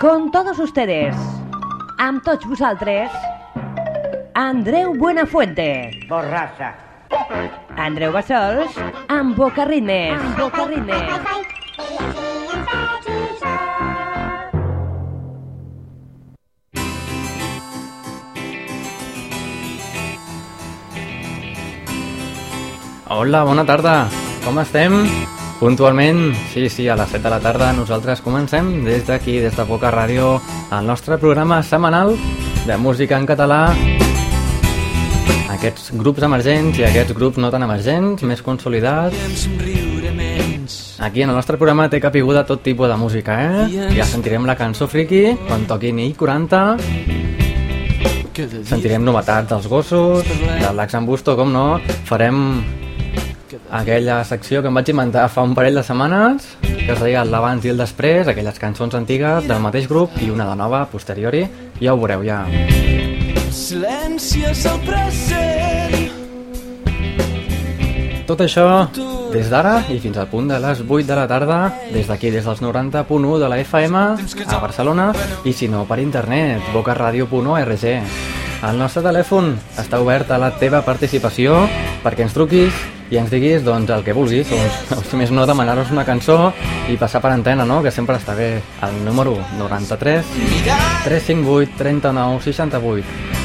Con todos ustedes, amb tots vosaltres, Andreu Buenafuente. Borrassa. Andreu Bassols, amb Boca Ritmes. Amb Boca Ritmes. Hola, bona tarda. Com estem? Puntualment, sí, sí, a les 7 de la tarda nosaltres comencem des d'aquí, des de Boca Ràdio, el nostre programa setmanal de música en català. Aquests grups emergents i aquests grups no tan emergents, més consolidats. Aquí en el nostre programa té capiguda tot tipus de música, eh? Ja sentirem la cançó friki quan toqui Nil 40, sentirem novetats dels gossos, de l'Axambusto, com no, farem aquella secció que em vaig inventar fa un parell de setmanes que es deia l'abans i el després, aquelles cançons antigues del mateix grup i una de nova posteriori, ja ho veureu ja. Silenci és el present. Tot això des d'ara i fins al punt de les 8 de la tarda, des d'aquí, des dels 90.1 de la FM a Barcelona i si no per internet, bocaradio.org. El nostre telèfon està obert a la teva participació perquè ens truquis i ens diguis doncs, el que vulguis, o, si més no demanar-nos una cançó i passar per antena, no? que sempre està bé. El número 93 358 39 68.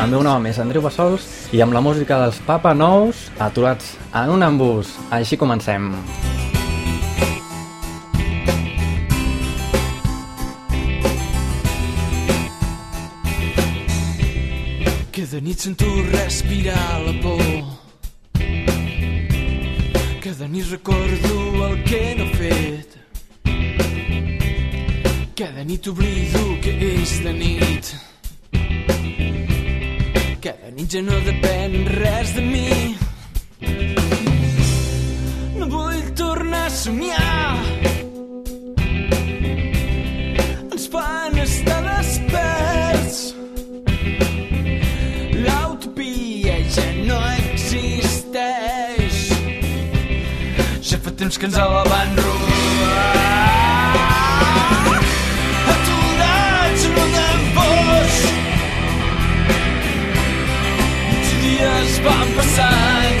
El meu nom és Andreu Bassols i amb la música dels Papa Nous aturats en un embús. Així comencem. Cada nit sento respirar la por. Cada nit recordo el que no he fet. Cada nit oblido que és de nit. Cada nit ja no depèn res de mi. No vull tornar a somiar. Temps que ens la van robar. Aturats en un embós. Els dies van passant.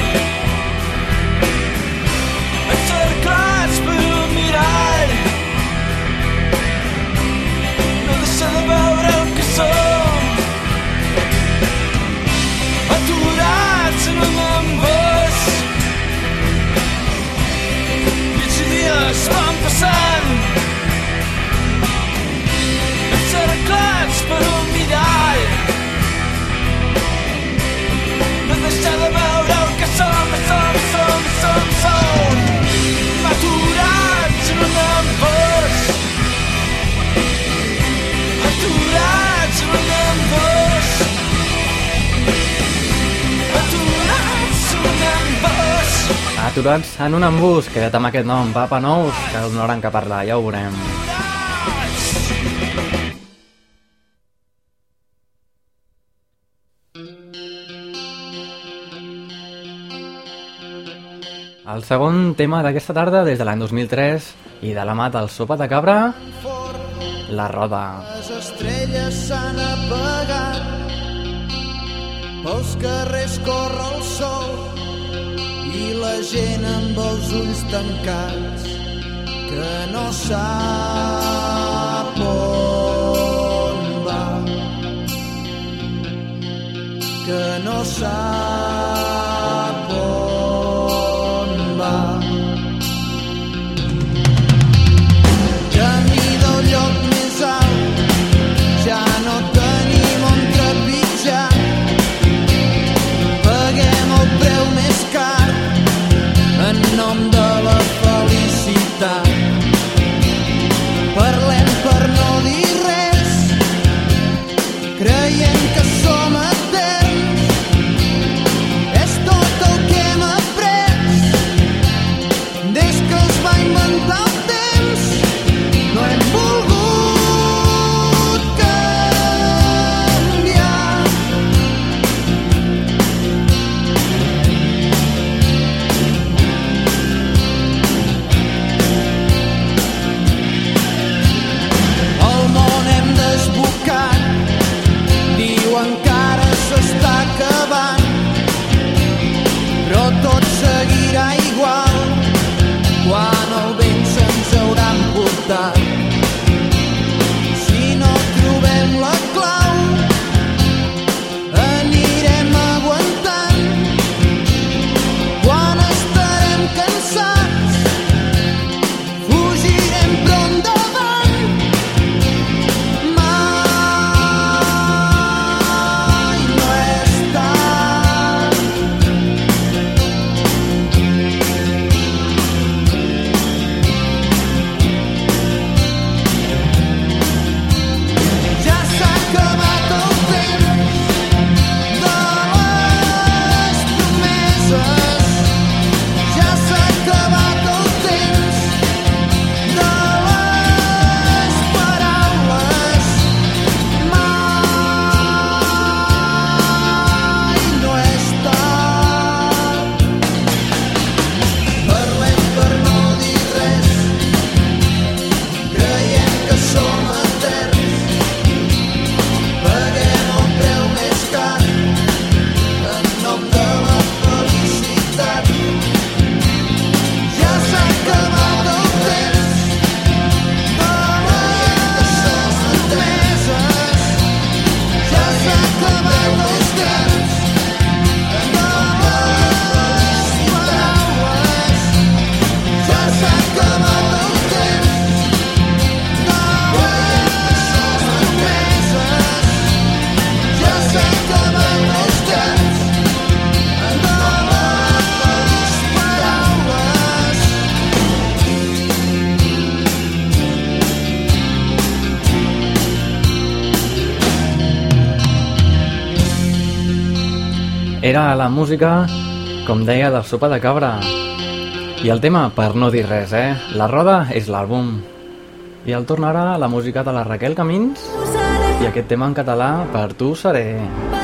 Passant. Encerclats per un mirall. No deixar de veure el que som, som, som, som, som. Aturats en un embós. Aturats Aturats en un embús, queda't amb aquest nom, Papa Nous, que donaran que parlar, ja ho veurem. El segon tema d'aquesta tarda, des de l'any 2003, i de la mà del Sopa de Cabra, La Roda. Les estrelles s'han apagat Pels carrers corre el sol la gent amb els ulls tancats que no sap on va. Que no sap Era la música, com deia, del sopa de cabra. I el tema, per no dir res, eh? La roda és l'àlbum. I el tornarà la música de la Raquel Camins i aquest tema en català, per tu seré... Per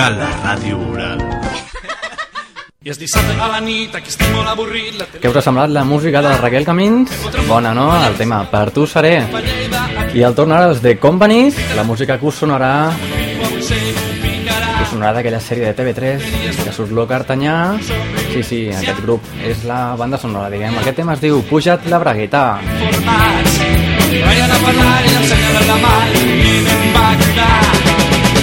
a la ràdio oral. I es dissabte a la nit, aquí estic molt avorrit... La tele... Què us ha semblat la música de Raquel Camins? Bona, no? El tema Per tu seré. I el torn ara de The Companies, la música que us sonarà... Que us sonarà d'aquella sèrie de TV3, que surt Lo Cartanyà... Sí, sí, aquest grup és la banda sonora, diguem. Aquest tema es diu Puja't la bragueta. Formats, vayan a parlar i ensenyen la mà i em.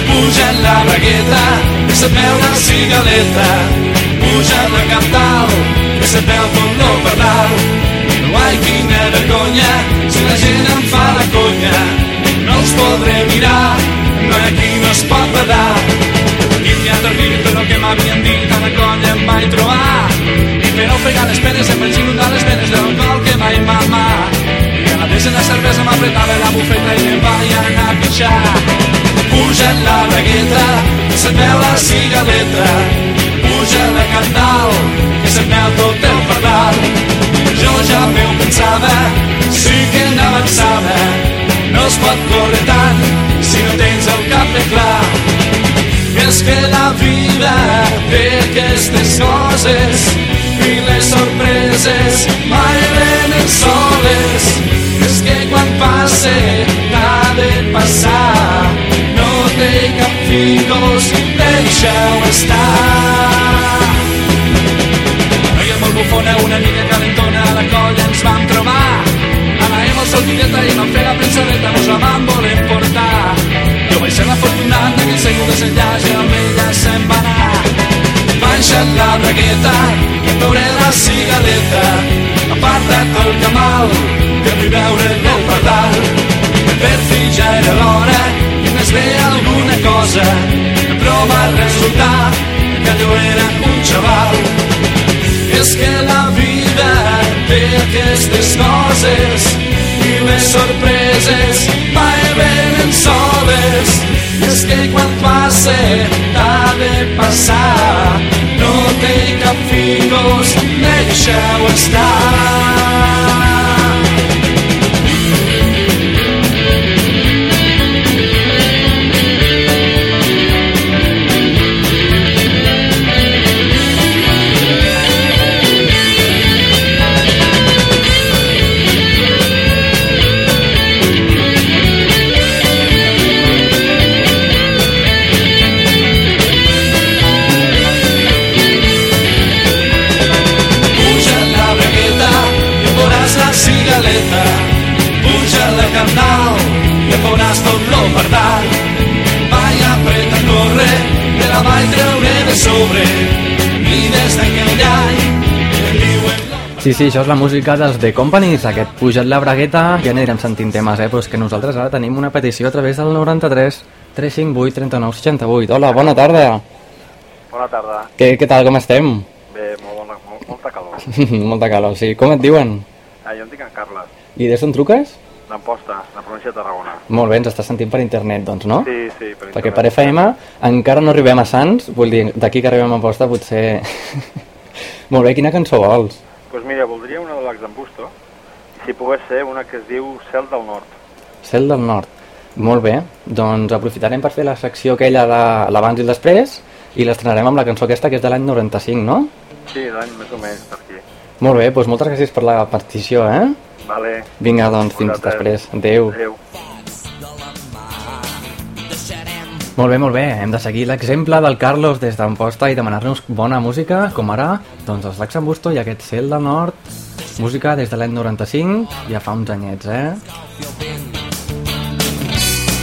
Puja la bragueta, que se peu la cigaleta. Puja la cantal, que se peu com no parlar. No hi quina vergonya, si la gent em fa la conya. No els podré mirar, no aquí no es pot badar. I m'hi ha tardit el que m'havien dit, a la conya em vaig trobar. I per ofegar les penes em vaig inundar les penes del col que mai mamar. I a la vez en la cervesa m'apretava la bufeta i me'n vaig anar a pixar. Puja la bragueta, se't veu la cigaleta. Puja la cantal, que se't veu tot el pardal. Jo ja m'ho pensava, sí que n'avançava. No es pot córrer tant si no tens el cap ben clar. És que la vida té aquestes coses i les sorpreses mai venen soles. Passe t'ha de passar, no té cap figos, deixa-ho estar. Noia molt bufona, una mica calentona, a la colla ens vam trobar. Anàvem al soltineta i vam fer la pensadeta, mos la vam voler portar. Jo vaig ser l'afortunat de que segur desenllaç i amb ella se'n va anar. Baixa't la bragueta, veuré la cigaleta, aparta't el camal, que vull veure el pardal. Per fi ja era l'hora, i més bé alguna cosa, però va resultar que allò era un xaval. És que la vida té aquestes coses i les sorpreses mai venen soles. És que quan passe t'ha de passar, cap figos, deixa-ho estar. Sobre. I des d'aquell any. Sí, sí, això és la música dels The Companies, aquest Pujat la Bragueta, ja anirem sentint temes, eh? Però és que nosaltres ara tenim una petició a través del 93 358 39 68. Hola, bona tarda. Bona tarda. Què, què tal, com estem? Bé, molt bona, molt, molta calor. Molta calor, sí. Com et diuen? Ah, jo em dic en Carles, I des d'on truques? d'Amposta, la província de Tarragona. Molt bé, ens estàs sentint per internet, doncs, no? Sí, sí, per Perquè internet. per FM encara no arribem a Sants, vull dir, d'aquí que arribem a Amposta potser... Molt bé, quina cançó vols? Doncs pues mira, voldria una de l'Ax d'en Busto, si pogués ser una que es diu Cel del Nord. Cel del Nord. Molt bé, doncs aprofitarem per fer la secció aquella de l'abans i el després i l'estrenarem amb la cançó aquesta que és de l'any 95, no? Sí, l'any més o menys per aquí. Molt bé, doncs moltes gràcies per la partició, eh? Vale. Vinga, doncs, fins Vosaltres. després. Adéu. Adéu. Molt bé, molt bé. Hem de seguir l'exemple del Carlos des d'Amposta i demanar-nos bona música, com ara, doncs els Lacs Busto i aquest Cel del Nord. Música des de l'any 95, ja fa uns anyets, eh?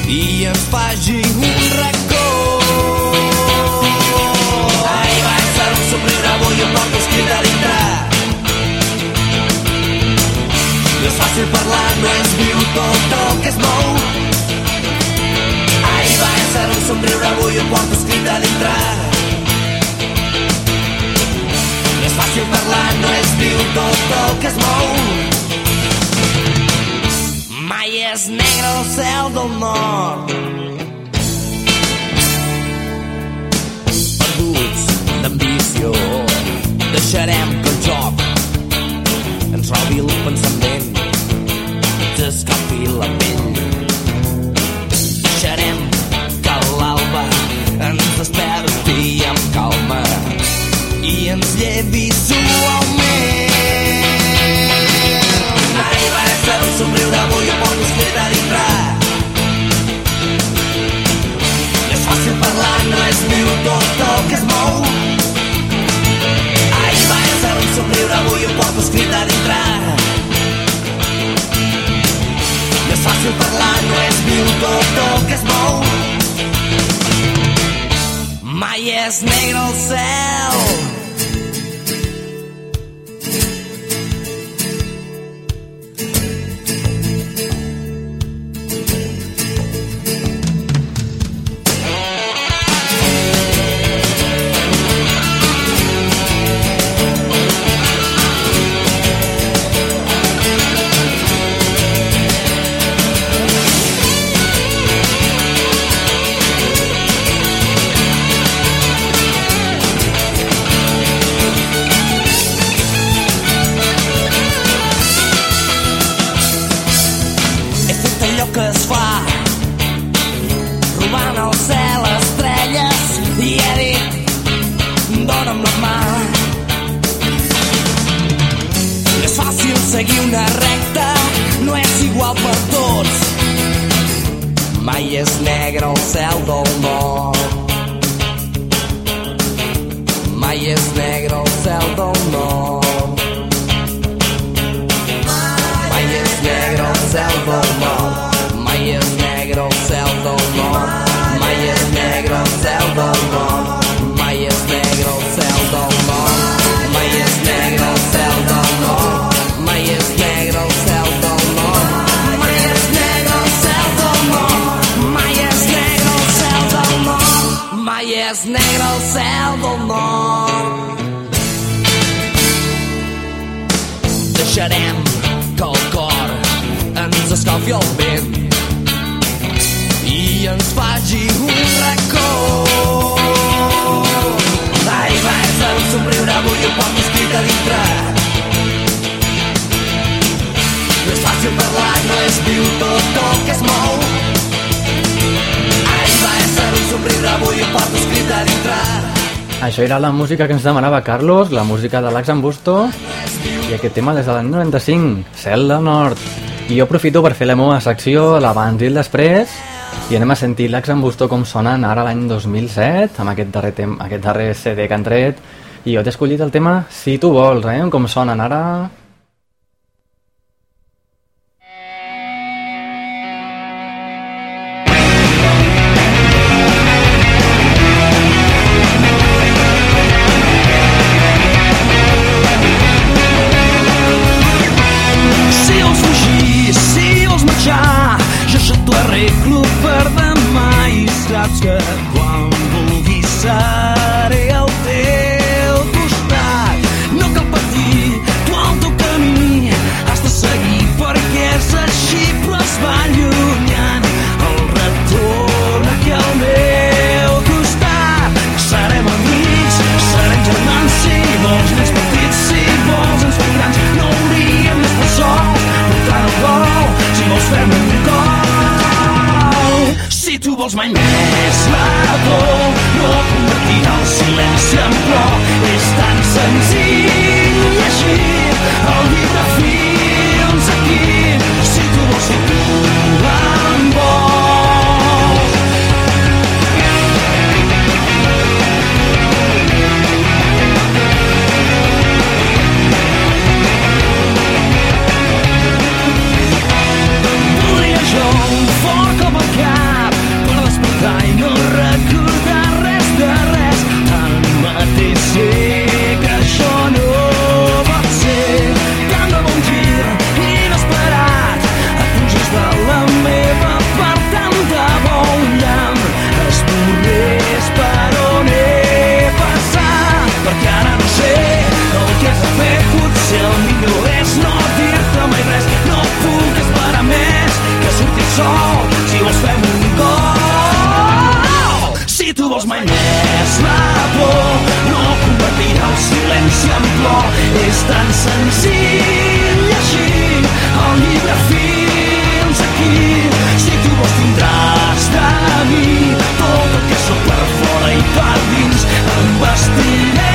i ens faci un racó. Ahir vaig fer un somriure, avui em porto escrit a dintre. No és fàcil parlar, no és viu tot el que es mou. Ahir vaig fer un somriure, avui em porto escrit a dintre. No és fàcil parlar, no és viu tot el que es mou. Mai és negre el cel del nord. Perduts d'ambició, deixarem que el joc ens robi el pensament, ens escalfi la pell. Deixarem que l'alba ens desperti amb calma i ens llevi suaument. Ahir vaig fer un somriure, avui em porto escrit a dintre. És fàcil parlar, no és viu tot el que es mou. Ahir vaig fer un somriure, avui escrit a dintre. Fàcil parlar, no és viu tot el que es mou. Mai és negre el cel. música que ens demanava Carlos, la música de l'Axan Busto i aquest tema des de l'any 95, Cel del Nord. I jo aprofito per fer la meva secció, l'abans i el després, i anem a sentir l'Axan Busto com sonen ara l'any 2007, amb aquest darrer, tem aquest darrer CD que han tret, i jo t'he escollit el tema Si tu vols, eh? com sonen ara... Арабском план Булгиса si tu vols mai més la por no convertirà el silenci en plor. És tan senzill i així, el llibre fins aquí, si tu vols ser tu amb vols. Volia jo un fort com el cap vols mai més. La por no convertirà el silenci en plor. És tan senzill així el llibre fins aquí. Si tu vols tindràs de mi tot el que sóc per fora i per dins. Em vestiré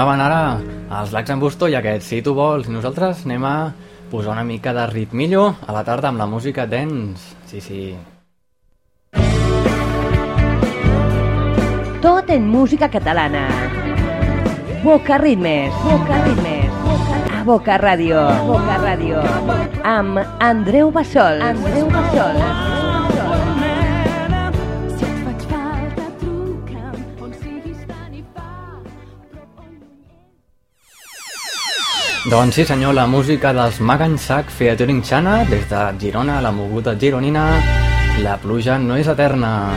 sonaven ara els Lacs en Busto i aquest Si tu vols. I nosaltres anem a posar una mica de ritmillo a la tarda amb la música dance. Sí, sí. Tot en música catalana. Boca Ritmes. Boca Ritmes. A Boca Ràdio. Boca Ràdio. Amb Andreu Bassols. Andreu Bassols. Doncs sí senyor, la música dels Magan Sac Featuring Chana des de Girona, la moguda gironina La pluja no és eterna.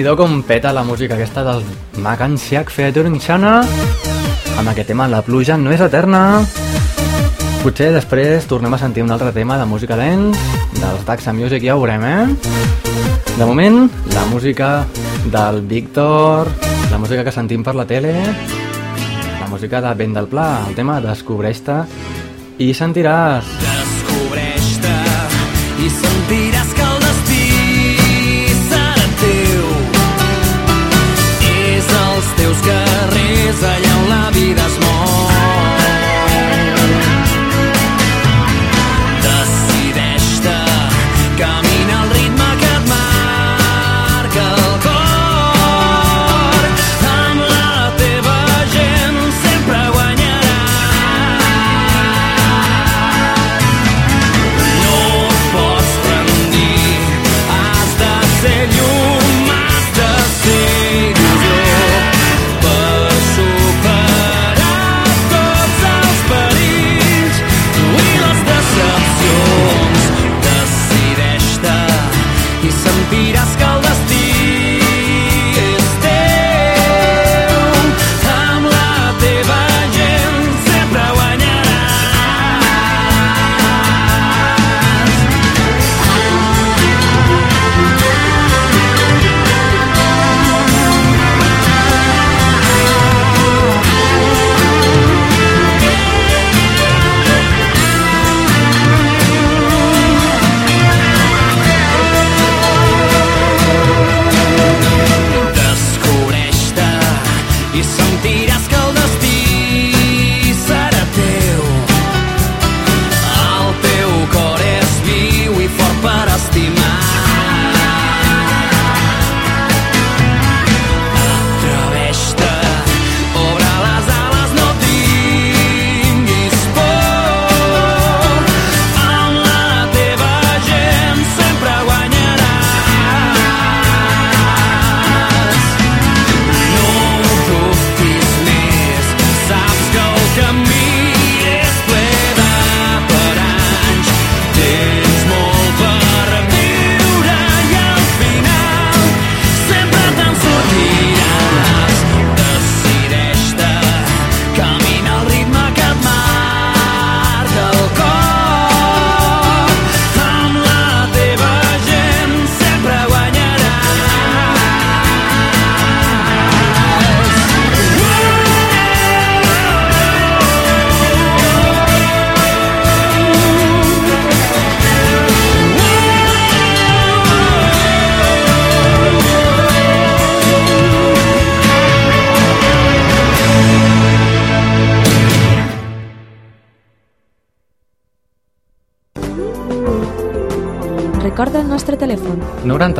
Nhi com peta la música aquesta del Magan Siak Featuringxana amb aquest tema La pluja no és eterna Potser després tornem a sentir un altre tema de música dance dels Daxa Music, ja ho veurem, eh? De moment, la música del Víctor, la música que sentim per la tele, la música de Vent del Pla, el tema Descobreix-te i sentiràs. Carrers allà on la vida es mou.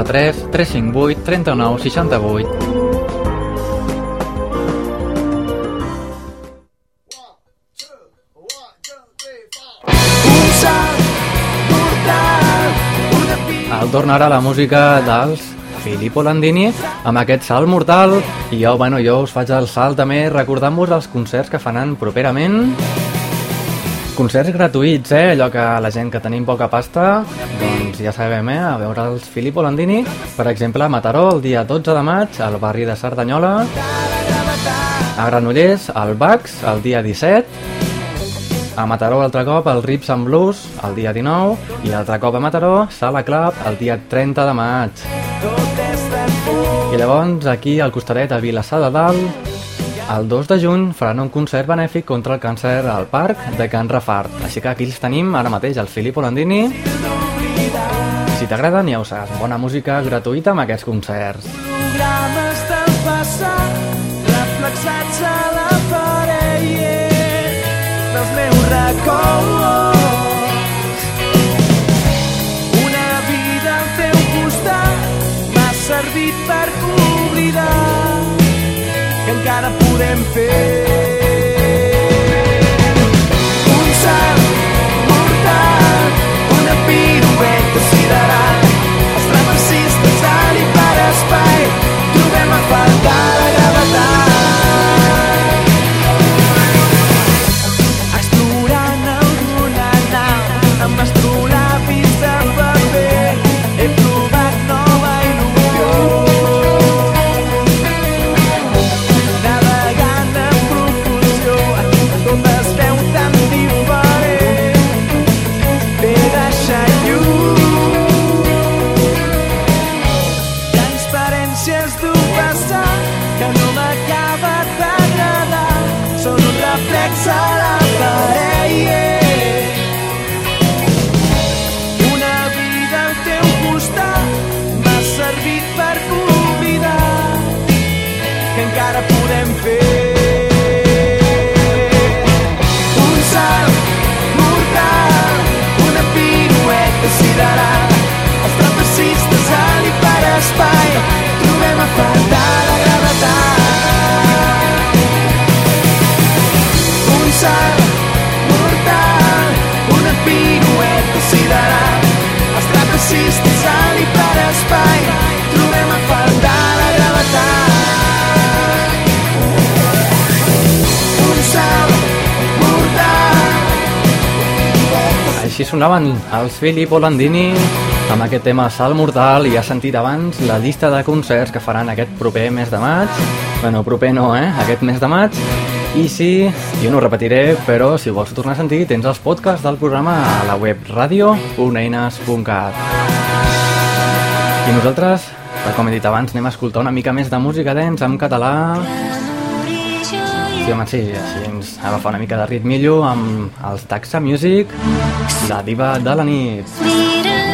93 358 39 68 Un salt mortal, una pica El tornarà la música dels Filippo Landini amb aquest salt mortal. I jo, bueno, jo us faig el salt també recordant-vos els concerts que faran properament. Concerts gratuïts, eh? allò que la gent que tenim poca pasta doncs ja sabem, eh? a veure els Filippo Landini per exemple a Mataró el dia 12 de maig al barri de Cerdanyola a Granollers al Bax el dia 17 a Mataró altre cop el Rips and Blues el dia 19 i l'altre cop a Mataró Sala Club el dia 30 de maig i llavors aquí al costadet a Vilassar de Dalt el 2 de juny faran un concert benèfic contra el càncer al parc de Can Rafart. Així que aquí els tenim ara mateix, el Filippo Landini. Si t'agraden, ja ho saps, bona música gratuïta amb aquests concerts. programes del passat reflexats a la paret dels meus records. Una vida al teu costat m'ha servit per oblidar que encara podem fer. Sideral, els traversistes d'alt i per espai, trobem a faltar la Així sonaven els Filippo Landini amb aquest tema Salt Mortal i has sentit abans la llista de concerts que faran aquest proper mes de maig. Bueno, proper no, eh? Aquest mes de maig. I sí, jo no ho repetiré, però si ho vols tornar a sentir tens els podcasts del programa a la web radio.eines.cat. I nosaltres, com he dit abans, anem a escoltar una mica més de música dance en català. Sí, home, sí, així ens agafa una mica de ritmillo amb els Taxa Music, la diva de la nit. Allà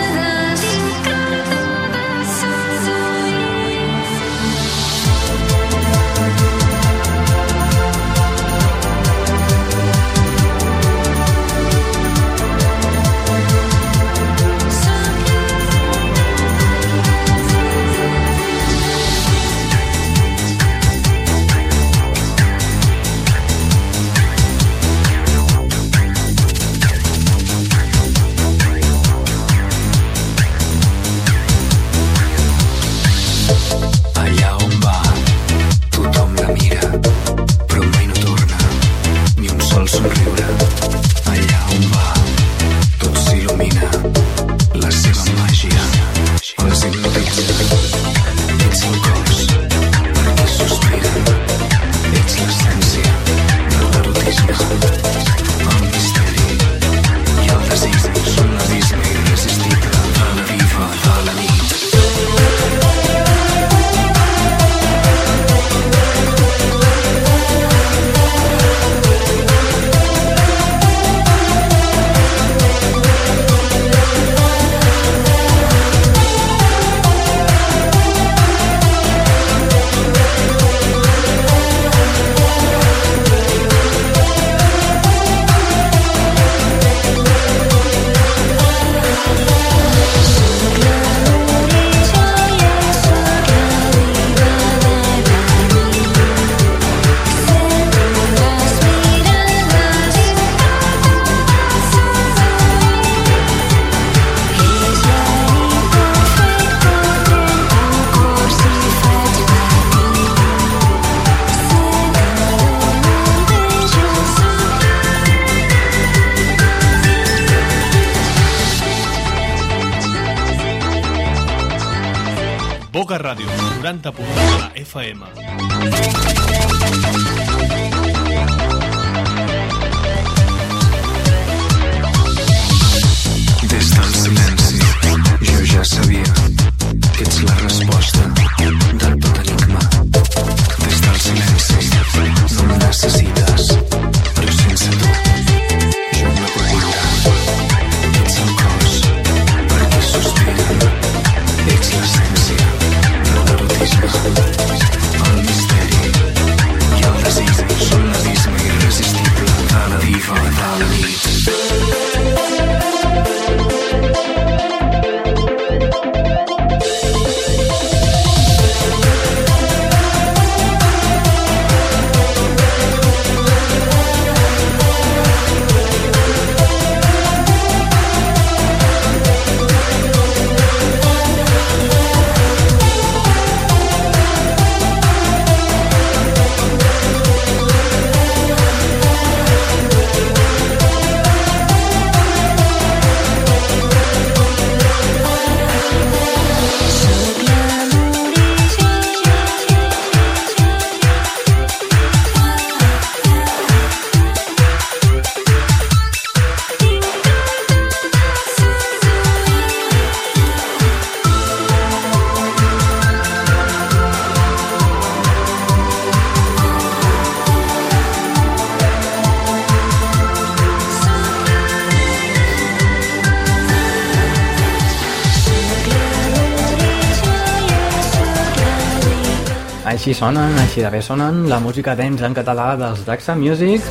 Així sonen, així de bé sonen la música dance en català dels Daxa Music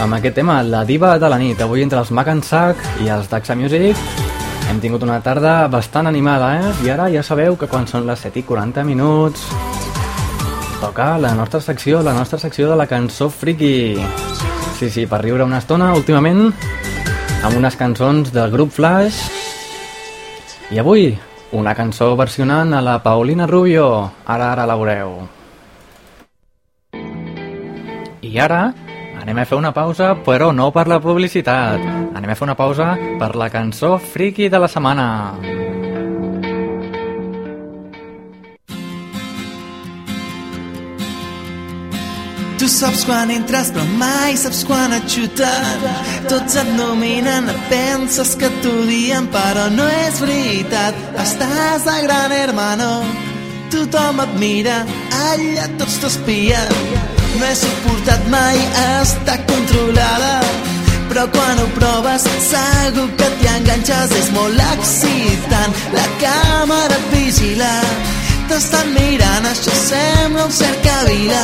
amb aquest tema, la diva de la nit. Avui entre els Mac Sack i els Daxa Music hem tingut una tarda bastant animada, eh? I ara ja sabeu que quan són les 7 i 40 minuts toca la nostra secció, la nostra secció de la cançó friki. Sí, sí, per riure una estona últimament amb unes cançons del grup Flash i avui una cançó versionant a la Paulina Rubio. Ara, ara la veureu. I ara Anem a fer una pausa, però no per la publicitat. Anem a fer una pausa per la cançó friki de la setmana. Saps quan entres però mai saps quan xuten Tots et nominen, penses que t'odien però no és veritat. Estàs a gran hermano. Tothom et mira, allà tots t'espien No he suportat mai estar controlada però quan ho proves segur que t'hi enganxes. És molt excitant la càmera et vigila t'estan mirant, això sembla un cercavila.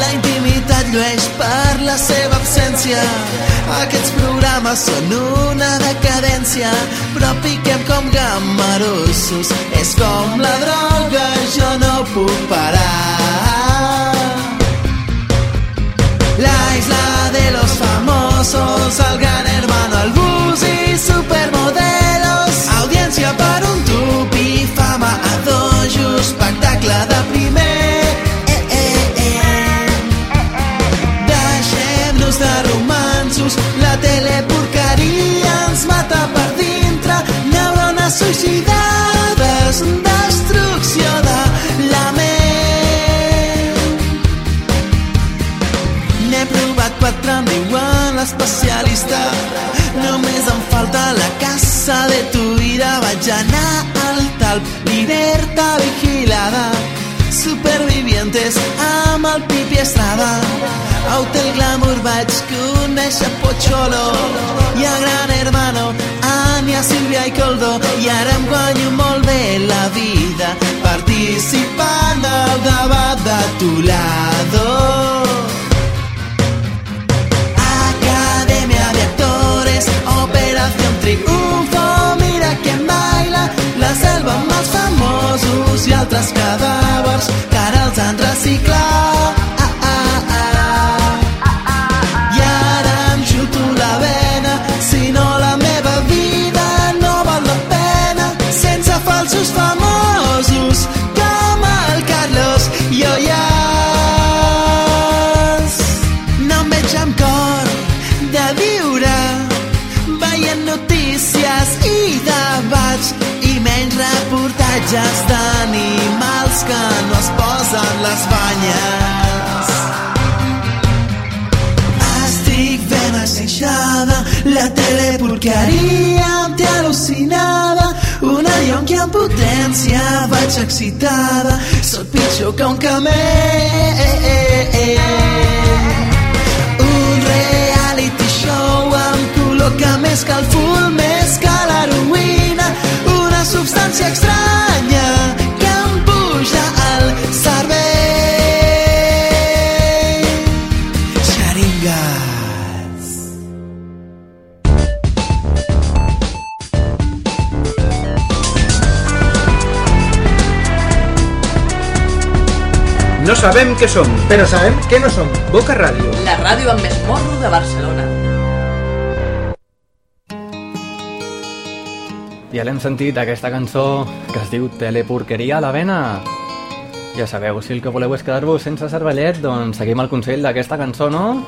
La intimitat llueix per la seva absència. Aquests programes són una decadència, però piquem com gamarossos. És com la droga, jo no puc parar. La isla de los famosos, el gran hermano, el bus y supermodelos. Diuen l'especialista. Només em falta la casa de tu vida. Vaig anar al talp, liberta vigilada. Supervivientes amb el Pipi Estrada. A Hotel Glamour vaig conèixer Pocholo i a Gran Hermano Anya, Sílvia i Coldo i ara em guanyo molt bé la vida participant al debat de tu lado. Operación Triunfo, mira quién baila, la selva amb els famosos i altres cadàvers que ara els han reciclat. Ah, ah, ah. La vena, si no la meva vida no val la pena, falsos famosos reportatges d'animals que no es posen les banyes. Estic ben assaixada, la teleporqueria em té al·lucinada, una yonqui en potència, vaig excitada, sóc pitjor que un camell. Un reality show em col·loca més que el full, més que l'heroïna, una substància estranya sabem què som, però sabem què no som. Boca Ràdio. La ràdio amb més morro de Barcelona. Ja l'hem sentit, aquesta cançó que es diu Teleporqueria a la vena. Ja sabeu, si el que voleu és quedar-vos sense cervellet, doncs seguim el consell d'aquesta cançó, no?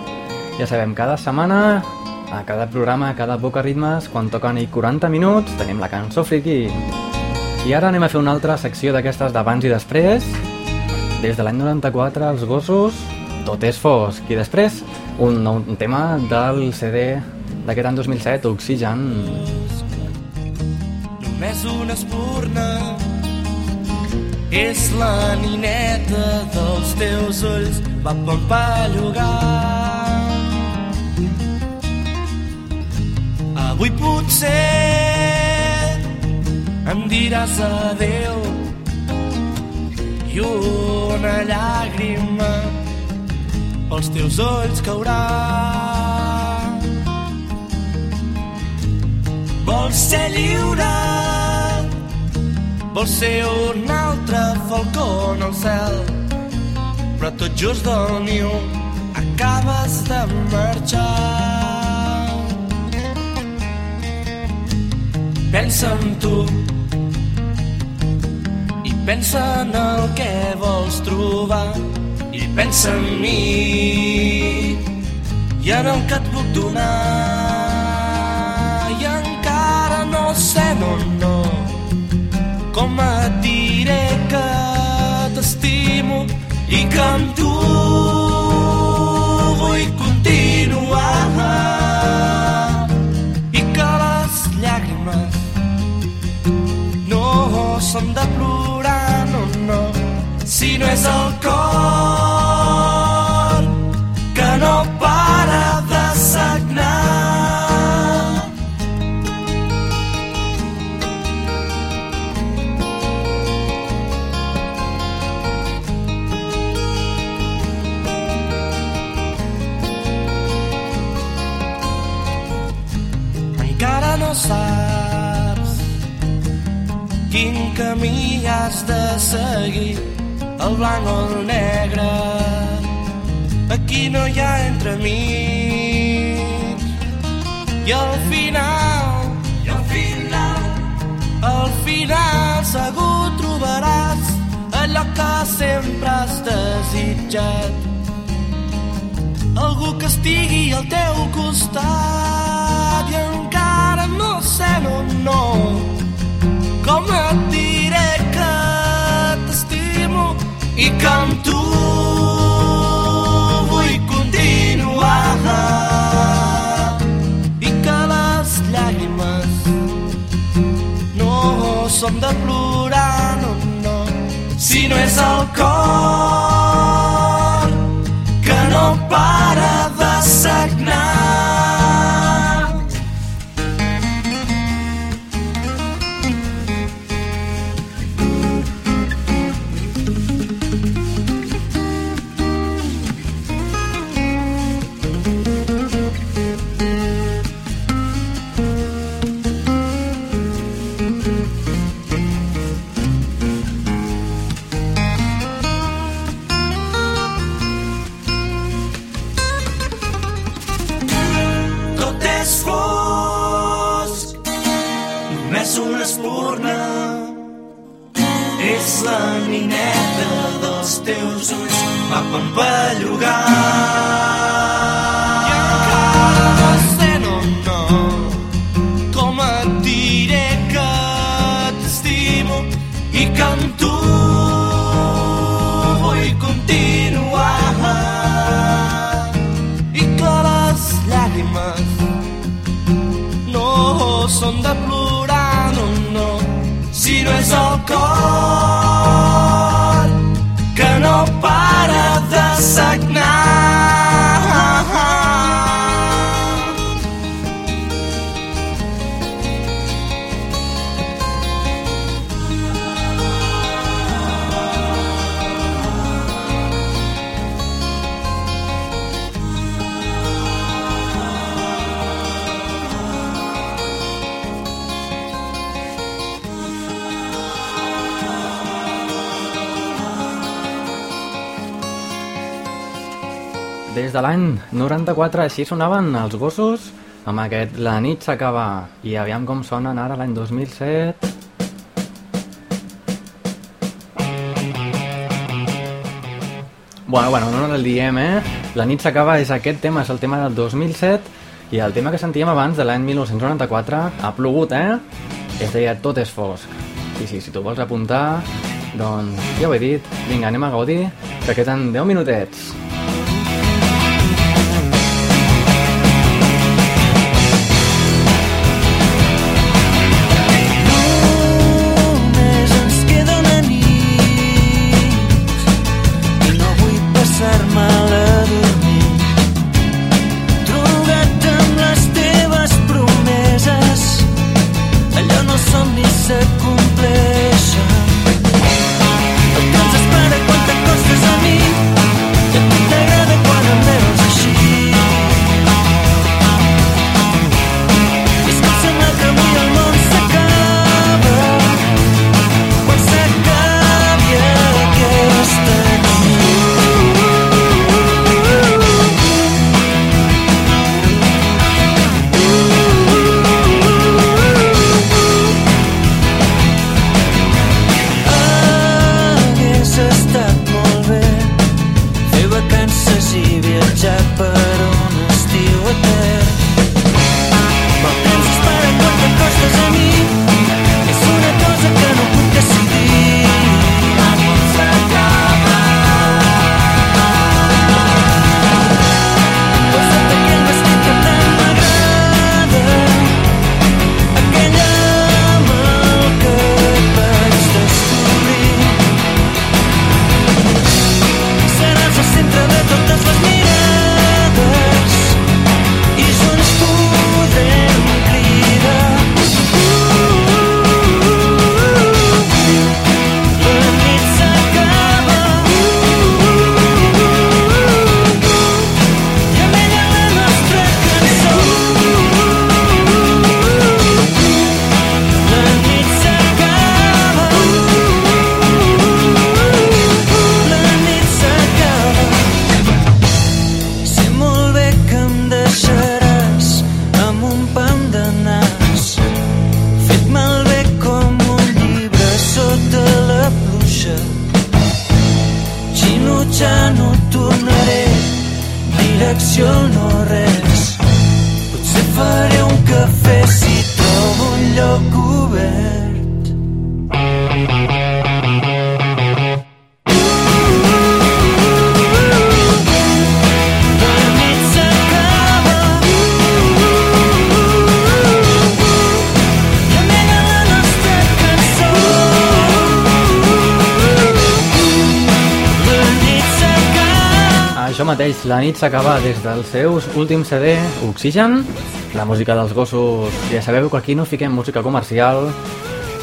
Ja sabem, cada setmana, a cada programa, a cada Boca Ritmes, quan toquen i 40 minuts, tenim la cançó friki. I ara anem a fer una altra secció d'aquestes d'abans i després. Des de l'any 94, els gossos, tot és fosc. I després, un, nou- un tema del CD d'aquest any 2007, Oxigen. Només una espurna és la nineta dels teus ulls va pampallugar. Avui potser em diràs adeu una llàgrima pels teus ulls caurà. Vols ser lliure, vols ser un altre falcó en el cel, però tot just del niu acabes de marxar. Pensa en tu pensa en el que vols trobar i pensa en mi. I en el que et puc donar i encara no sé, no, no. Com et diré que t'estimo i que amb tu si no és el cor que no para de sagnar. Encara no saps quin camí has de seguir, el blanc o el negre. Aquí no hi ha entremig. I al final, i al final, al final segur trobaràs allò que sempre has desitjat. Algú que estigui al teu costat i encara no sé, no, no, com et diré i que amb tu. Vull continuar i que les llàgrimes no són de plorar, no, no, si no és el cor que no para de sagnar. Són de plorar, no, no, si no és el de sagnar. De l'any 94 així sonaven els gossos amb aquest La nit s'acaba i aviam com sonen ara l'any 2007 Bueno, bueno, no el diem, eh? La nit s'acaba és aquest tema, és el tema del 2007 i el tema que sentíem abans de l'any 1994 ha plogut, eh? Es deia Tot és fosc. I sí, si tu vols apuntar, doncs ja ho he dit, vinga, anem a gaudir, que queden 10 minutets. Nit s'acaba des dels seus últims CD, Oxigen, la música dels gossos. Ja sabeu que aquí no fiquem música comercial.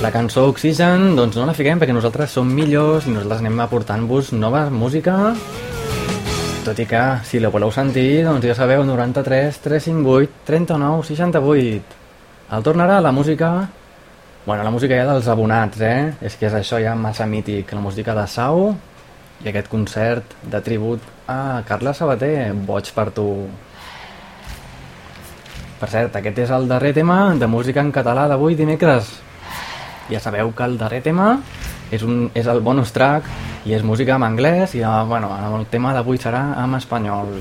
La cançó Oxigen, doncs no la fiquem perquè nosaltres som millors i nosaltres anem aportant-vos nova música. Tot i que, si la voleu sentir, doncs ja sabeu, 93 358 39 68. El tornarà la música... Bueno, la música ja dels abonats, eh? És que és això ja massa mític. La música de Sau i aquest concert de tribut a Carla Sabater, Boig per tu. Per cert, aquest és el darrer tema de música en català d'avui dimecres. Ja sabeu que el darrer tema és, un, és el bonus track i és música en anglès i eh, bueno, el tema d'avui serà en espanyol.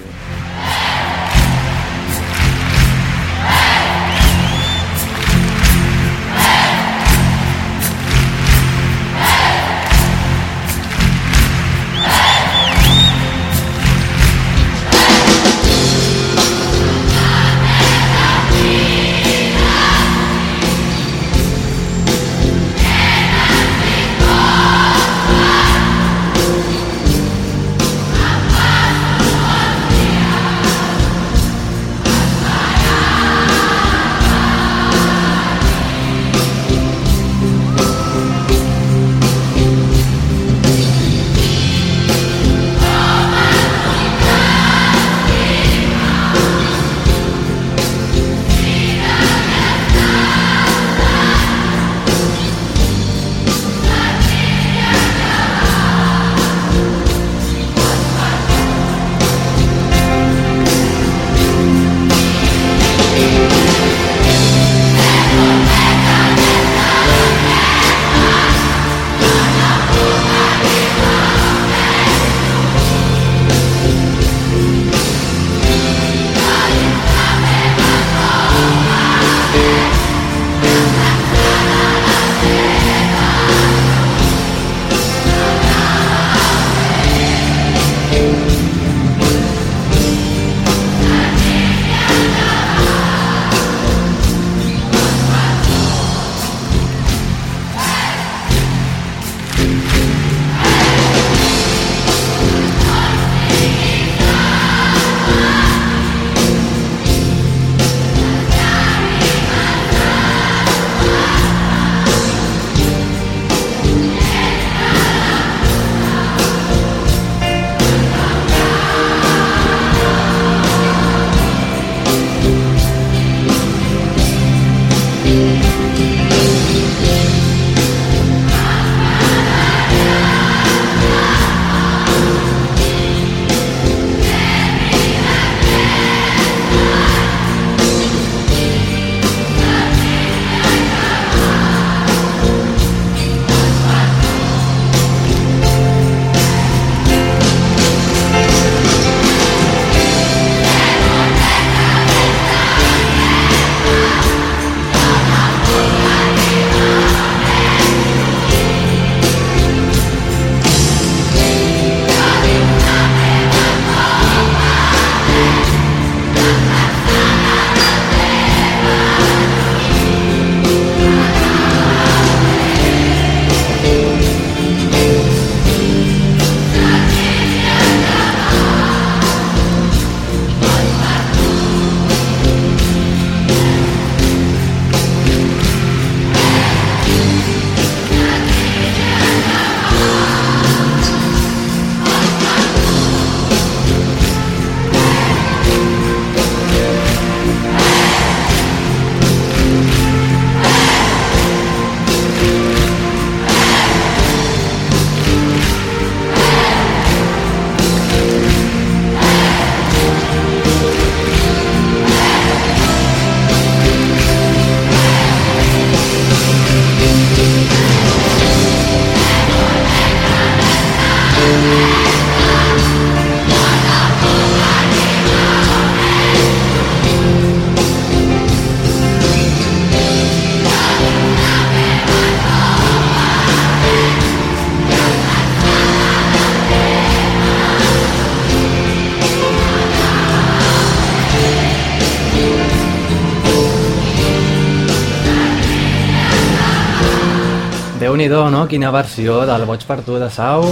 Nhi no? Quina versió del Boig per tu de Sau.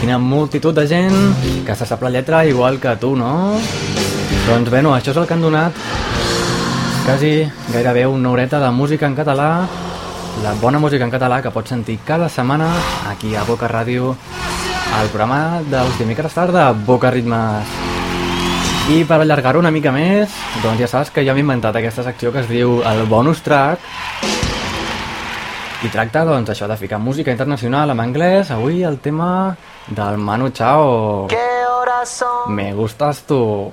Quina multitud de gent que se sap la lletra igual que tu, no? Doncs bé, no, això és el que han donat quasi gairebé una horeta de música en català, la bona música en català que pots sentir cada setmana aquí a Boca Ràdio, al programa dels dimecres tarda, Boca Ritmes. I per allargar-ho una mica més, doncs ja saps que jo m'he inventat aquesta secció que es diu el bonus track i tracta doncs això de ficar música internacional en anglès, avui el tema del Manu Chao. Me gustas tú.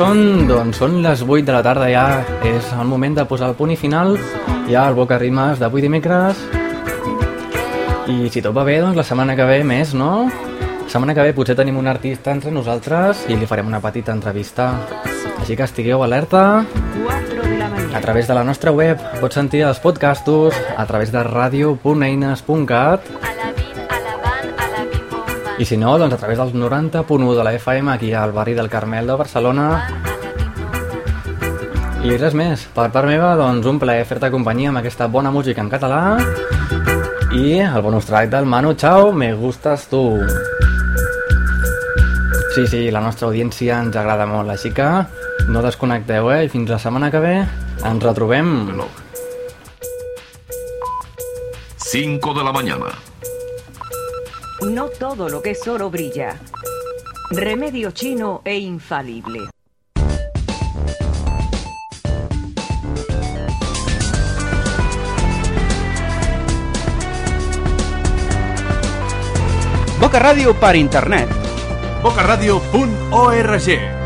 Són? Doncs són les 8 de la tarda ja. És el moment de posar el punt i final ja al Boca Rimes d'avui dimecres. I si tot va bé, doncs la setmana que ve més, no? La setmana que ve potser tenim un artista entre nosaltres i li farem una petita entrevista. Així que estigueu alerta. 4 de la mañana. A través de la nostra web pots sentir els podcastos a través de radio.eines.cat i si no, doncs a través dels 90.1 de la FM aquí al barri del Carmel de Barcelona i res més, per part meva doncs un plaer fer-te companyia amb aquesta bona música en català i el bonus track del Manu Chao, Me Gustas Tu Sí, sí, la nostra audiència ens agrada molt, així que no desconnecteu, eh? I fins la setmana que ve ens retrobem. 5 de la mañana. No todo lo que es oro brilla. Remedio chino e infalible. Boca Ràdio per internet. bocaradio.org